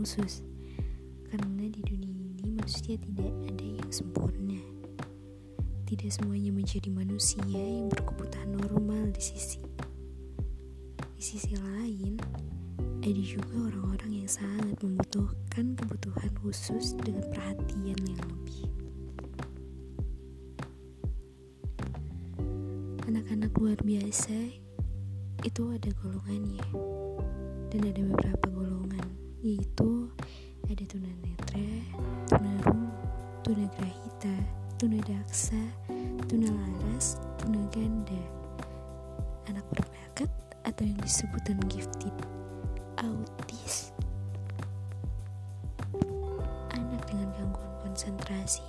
khusus. Karena di dunia ini manusia tidak ada yang sempurna. Tidak semuanya menjadi manusia yang berkebutuhan normal di sisi di sisi lain ada juga orang-orang yang sangat membutuhkan kebutuhan khusus dengan perhatian yang lebih. Anak-anak luar biasa itu ada golongannya. Dan ada beberapa golongan yaitu ada tunanetra, tunarung, tunagrahita, tunadaksa, tunalaras, tunaganda, anak berbakat atau yang disebut gifted, autis, anak dengan gangguan konsentrasi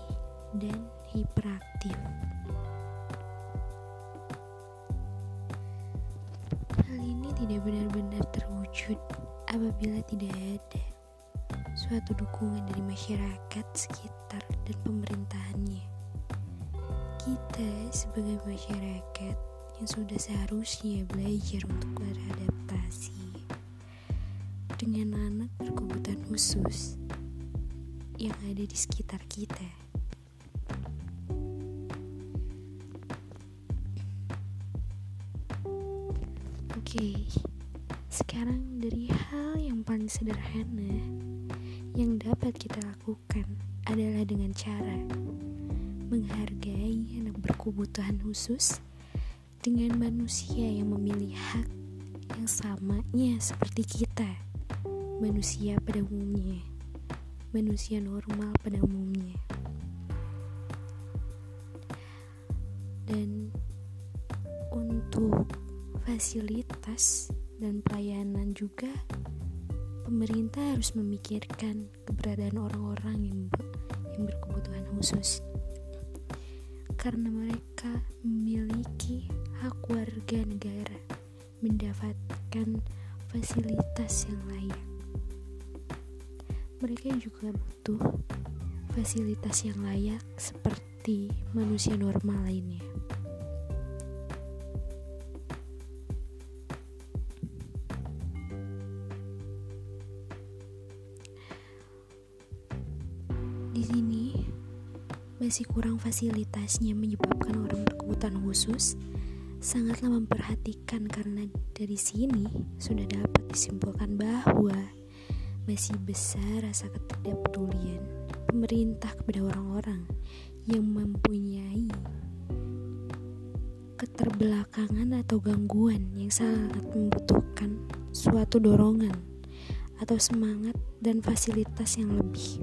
dan hiperaktif. tidak benar-benar terwujud apabila tidak ada suatu dukungan dari masyarakat sekitar dan pemerintahannya. Kita sebagai masyarakat yang sudah seharusnya belajar untuk beradaptasi dengan anak berkebutuhan khusus yang ada di sekitar kita. Oke, sekarang dari hal yang paling sederhana yang dapat kita lakukan adalah dengan cara menghargai anak berkebutuhan khusus dengan manusia yang memilih hak yang samanya seperti kita, manusia pada umumnya, manusia normal pada umumnya. Dan untuk fasilitas dan pelayanan juga pemerintah harus memikirkan keberadaan orang-orang yang yang berkebutuhan khusus. Karena mereka memiliki hak warga negara mendapatkan fasilitas yang layak. Mereka juga butuh fasilitas yang layak seperti manusia normal lainnya Di sini masih kurang fasilitasnya menyebabkan orang berkebutuhan khusus sangatlah memperhatikan karena dari sini sudah dapat disimpulkan bahwa masih besar rasa ketidakpedulian pemerintah kepada orang-orang yang mempunyai keterbelakangan atau gangguan yang sangat membutuhkan suatu dorongan atau semangat dan fasilitas yang lebih.